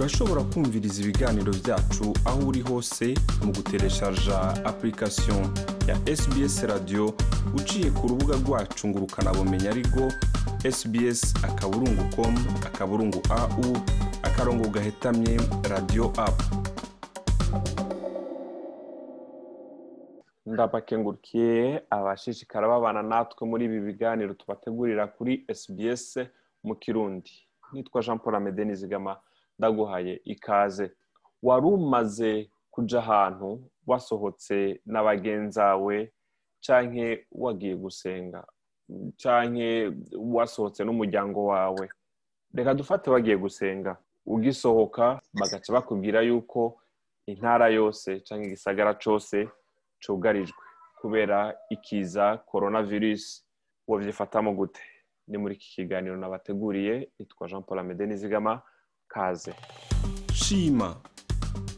urashobora kumviriza ibiganiro byacu aho uri hose mu gutereshaja application ya sbs radio uciye ku rubuga rwacu ngo ukanabumenya ariko sbs akaburungu com akaburungu au akarongo gahetamye radio apu ndabakengurukiye abashishikara babana natwe muri ibi biganiro tubategurira kuri sbs mu kirundi. Nitwa jean paul amede nizigama ndaguhaye ikaze. Wari umaze kuja ahantu wasohotse na bagenzawe canke wagiye gusenga canke wasohotse n'umuryango wawe? Reka dufate wagiye gusenga. Ugisohoka bagaca bakubwira yuko intara yose canke igisagara cose cugarijwe kubera ikiza coronavirus. Wavyifatamo gute? Ni muri iki kiganiro nabateguriye nitwa jean paul amede nizigama. Kaze. Shima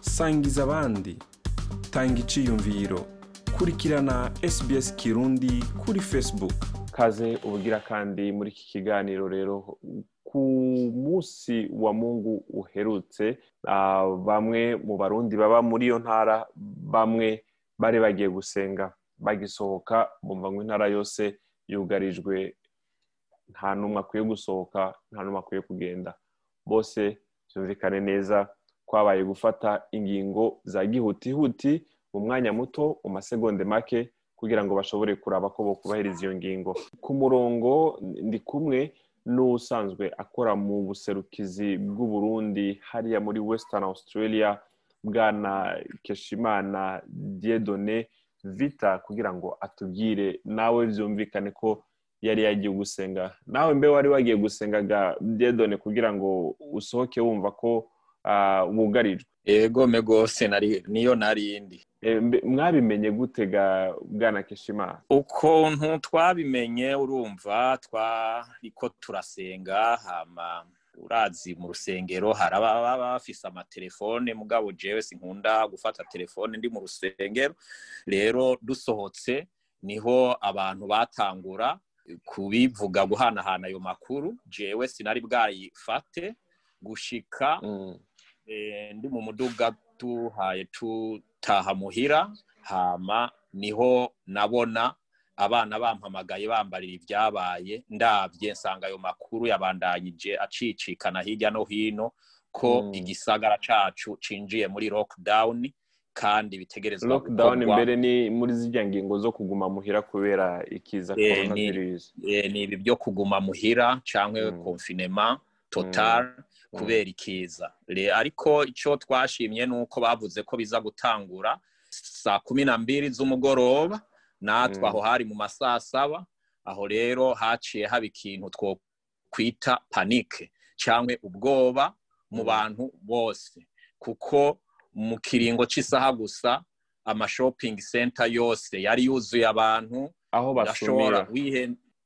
sangiza abandi. Tanga iciyumviro. Kurikirana sbs kirundi kuri facebook. Kaze ubugira kandi muri iki kiganiro rero ku munsi wa mungu uherutse ah, bamwe mu barundi baba muri iyo ntara bamwe bari bagiye gusenga bagisohoka bumva ngo intara yose yugarijwe nta n'umwe akwiye gusohoka nta n'umwe akwiye kugenda. Bose byumvikane neza kwabaye gufata ingingo za gihutihuti mu mwanya muto mu masegonde make kugira ngo bashobore kuraba ko bokubahiriza iyo ngingo. Ku murongo ndi kumwe n'usanzwe akora mu buserukizi bw'uburundi hariya muri western australia bwana keshimana diedone vita kugira ngo atubwire nawe byumvikane ko yari yagiye gusenga. Nawe mbe wari wagiye gusengaga diedone kugira ngo usohoke wumva ko ah, wugarijwe. Ego me gose nari niyo narindi Eh, mbe- mwabimenye gutega bwana keshimana ukuntu twabimenye urumva twariko turasenga hama urazi mu rusengero hari ababa bafise amatelefone mugabo jewe sinkunda gufata telefone ndi mu rusengero. Rero dusohotse ni ho abantu batangura kubivuga guhanahana ayo makuru jewe sinari bwayifate gushika Mm, eh, ndi mu muduga tuhaye tutaha muhira hama ni ho nabona abana bampamagaye bambarira ibyabaye ndabye nsanga ayo makuru yabandanyije acicikana hirya no hino ko Mm. igisagara cacu cinjiye muri lockdown kandi bitegerezwa lockdown mbere ni muri zirya ngingo zo kuguma muhira kubera ikiza Eh, coronavirus. eh, ni ibi byo kuguma muhira canke Mm. confinement total kubera ikiza. Ariko icyo twashimye ni uko bavuze ko biza gutangura saa kumi na mbiri z'umugoroba. Natwe aho hari mu masaa saba aho rero haciye haba ikintu two kwita panike cyangwa ubwoba mu bantu bose. Kuko mu kiringo cy'isaha gusa amashoping center yose yari yuzuye abantu. Aho basumira.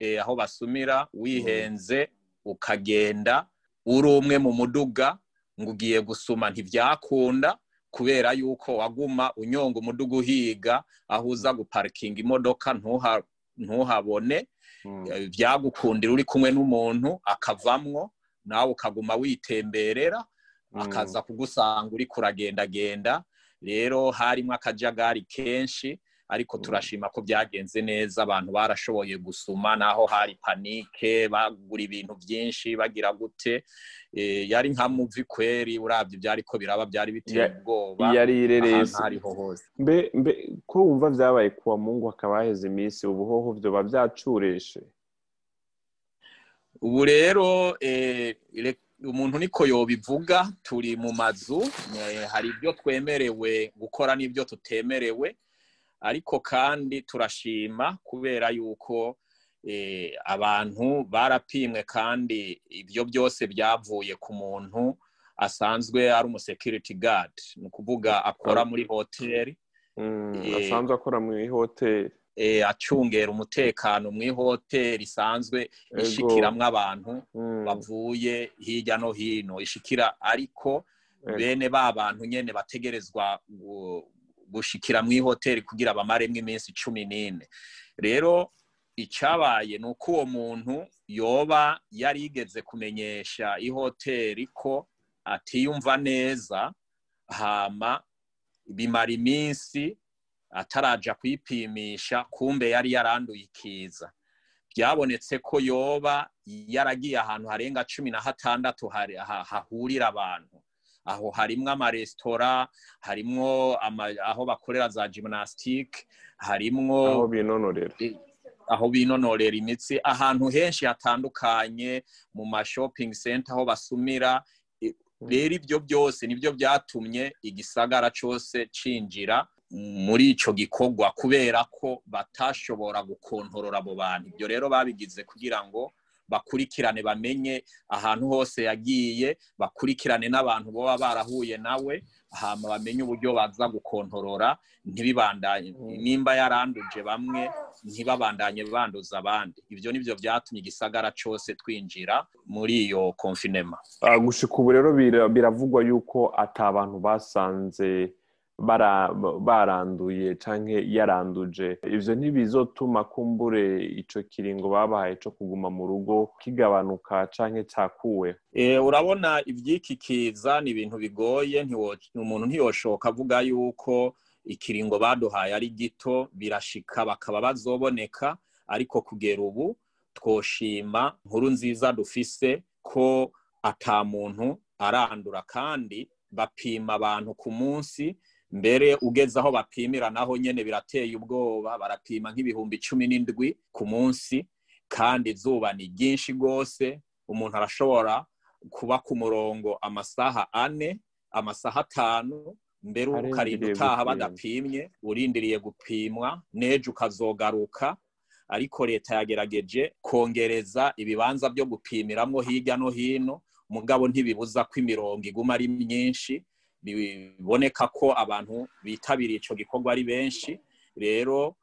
Eh, aho basumira wihenze ukagenda. Uri umwe mu muduga ngo ugiye gusuma ntibyakunda kubera yuko waguma unyonga umuduga uhiga aho uza guparikinga imodoka ntuha- ntuhabone. Mm, Eh, byagukundira uri kumwe n'umuntu akavamwo nawe ukaguma witemberera akaza kugusanga uri kuragendagenda. Rero harimo akajagari kenshi ariko Mm. turashima ko byagenze neza. Abantu barashoboye gusuma naho hari panike bagura ibintu byinshi bagira gute. Eh, yari nka muvi kweri urabye byari ko biraba byari biteye ubwoba. yari hariho hose. Mbe ko wumva byabaye kuwa mungu hakaba haheze iminsi ubuhoho byoba byacureshe ubu rero eh, umuntu niko yobivuga turi mu mazu eh, hari ibyo twemerewe gukora n'ibyo tutemerewe ariko kandi turashima kubera yuko eh, abantu barapimwe kandi ibyo byose byavuye ku muntu asanzwe ari umusekiriti gadi ni ukuvuga akora muri hoteli. Mm, Eh, asanzwe akora mu ihoteli eh, acungera umutekano mu ihoteli isanzwe ishikiramwo abantu Mm, bavuye hirya no hino. Ishikira ariko bene ba bantu nyene bategerezwa gu- gushikira mu ihoteli kugira bamaremwo iminsi cumi n'ine. Rero icyabaye ni uko uwo muntu yoba yarigeze kumenyesha ihoteli ko atiyumva neza hama bimara iminsi ataraja kwipimisha kumbe yari yaranduye ikiza. Byabonetse ko yoba yaragiye ahantu harenga cumi na hatandatu hahurira abantu. Aho harimwo amaresitora harimwo aho bakorera za gymnastique harimwo aho binonorera. aho binonorera imitsi ahantu henshi hatandukanye mu ma shopping center aho basumira. Rero ibyo byose ni byo byatumye igisagara cyose cinjira. Muri ico gikorwa kubera ko batashobora gukontorora abo bantu. Ibyo rero babigize kugira ngo bakurikirane bamenye ahantu hose yagiye bakurikirane n'abantu baba barahuye nawe hama bamenye uburyo baza gukontorora. Ntibibandanye nimba yaranduje bamwe ntibabandanye banduza abandi. Ibyo ni byo byatumye igisagara cyose twinjira muri iyo konfinema gushika ubu rero biravugwa yuko ata abantu basanze baranduye canke yaranduje. Ivyo ntibizotuma kumbure ico kiringo babahaye co kuguma mu rugo kigabanuka canke cakuwe. Urabona ivy'iki kiza ni ibintu bigoye umuntu ntiyoshoka avuga yuko ikiringo baduhaye ari gito birashika bakaba bazoboneka. Ariko kugera ubu twoshima nkuru nziza dufise ko ata muntu arandura. Kandi bapima abantu ku munsi mbere ugeze aho bapimira naho nyene birateye ubwoba. Barapima nk'ibihumbi cumi n'indwi ku munsi kandi izuba ni ryinshi rwose. Umuntu arashobora kuba ku murongo amasaha ane amasaha atanu mbere ukarinda utaha badapimye urindiriye gupimwa n'ejo ukazogaruka. Ariko leta yagerageje kongereza ibibanza byo gupimiramwo hirya no hino. Mugabo ntibibuza ko imirongo iguma ari myinshi. Biboneka ko abantu bitabiriye ico gikorwa ari benshi. Rero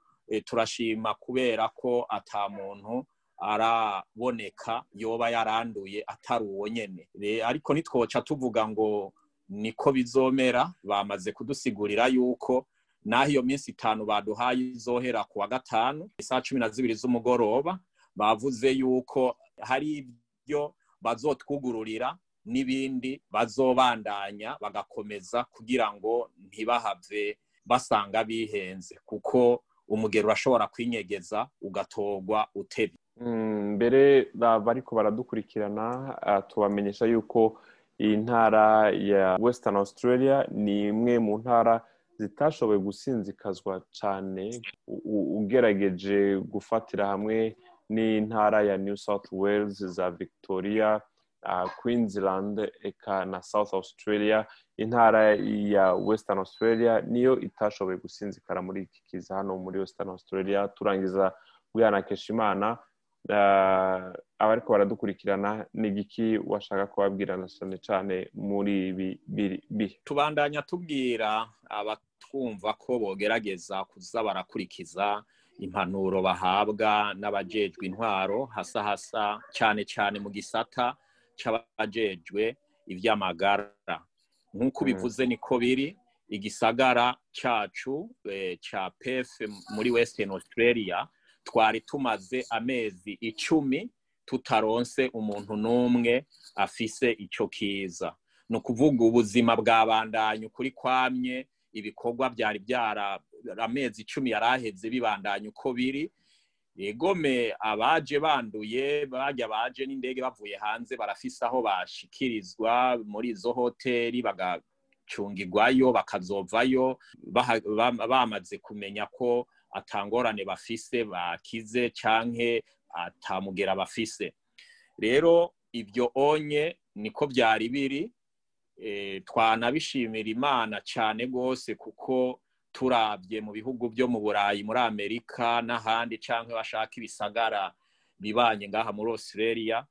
turashima kubera ko ata muntu araboneka yoba yaranduye atari uwo nyene. Ariko ntitwoca tuvuga ngo niko bizomera bamaze kudusigurira yuko naho iyo minsi itanu baduhaye izohera ku wa gatanu isaha cumi na zibiri z'umugoroba bavuze yuko hari ibyo bazotwugururira n'ibindi bazobandanya bagakomeza kugira ngo ntibahave basanga bihenze kuko umugero urashobora kwinyegeza ugatorwa utebye mbere bariko baradukurikirana tubamenyesha yuko iyi ntara ya western australia ni imwe mu ntara zitashoboye gusinzikazwa cyane ugerageje gufatira hamwe n'intara ya new south wales za victoria queensland eka na south australia. Intara ya western australia niyo itashoboye gusinzikara muri iki kiza hano muri western australia. Turangiza bwanakesha imana abariko baradukurikirana ni igiki washaka kubabwirana cyane cyane muri ibi bihe tubandanya tubwira abatwumva ko bogerageza kuza barakurikiza impanuro bahabwa n'abajejwe intwaro hasa hasa cyane cyane mu gisata c'abajejwe ivy'amagara. Nk'uko bivuze niko biri igisagara cacu ca pefe muri western australia twari tumaze amezi icumi tutaronse umuntu n'umwe afise ico kiza. Ni ukuvuga ubuzima bwabandanya ukuri kwamye ibikorwa byari byara amezi icumi yari aheze bibandanya uko biri egome abaje banduye bajya baje n'indege bavuye hanze barafise aho bashikirizwa muri izo hoteli bagacungirwayo bakazovayo bamaze kumenya ko atangorane bafise bakize canke atamugera bafise rero ibyo onye niko byari biri twanabishimira imana cyane rwose kuko turabye mu bihugu byo mu burayi muri amerika n'ahandi cyangwa bashaka ibisagara bibanye ngaha muri australia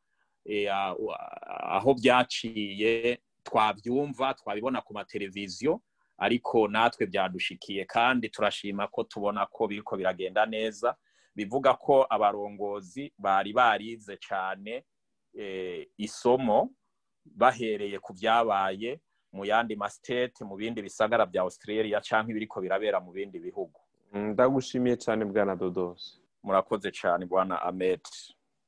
aho byaciye twabyumva twabibona ku mateleviziyo ariko natwe byadushikiye kandi turashima ko tubona ko biriko biragenda neza bivuga ko abarongozi bari barize cyane isomo bahereye ku byabaye mu yandi masitete mu bindi bisagara bya australia cyangwa ibiriko birabera mu bindi bihugu. Ndagushimiye cyane bwana dodos. Murakoze cyane bwana amet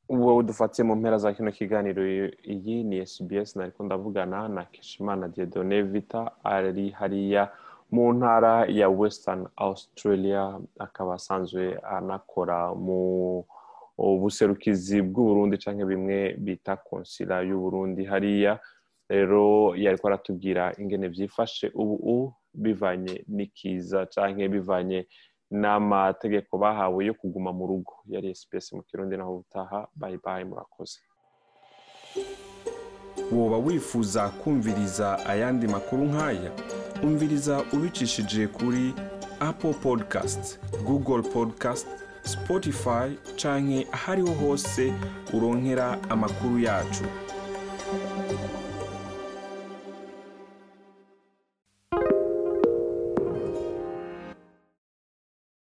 wowe dufatiye mu mpera za kino kiganiro iyi ni SBS nariko ndavugana na Keshimana Dieudonné Vita ari hariya mu ntara ya Western Australia. Akaba asanzwe anakora mu buserukizi bw'Uburundi canke bimwe bita konsila y'Uburundi. Hariya rero yariko aratubwira ingene vyifashe ubu bivanye n'ikiza canke bivanye n'amategeko bahawe yo kuguma mu rugo. Yari SPS mu kirundi naho butaha bye bye murakoze. Woba wifuza kumviriza ayandi makuru nk'aya umviriza ubicishije kuri apple podcast google podcast spotify canke ahariho hose uronkera amakuru yacu.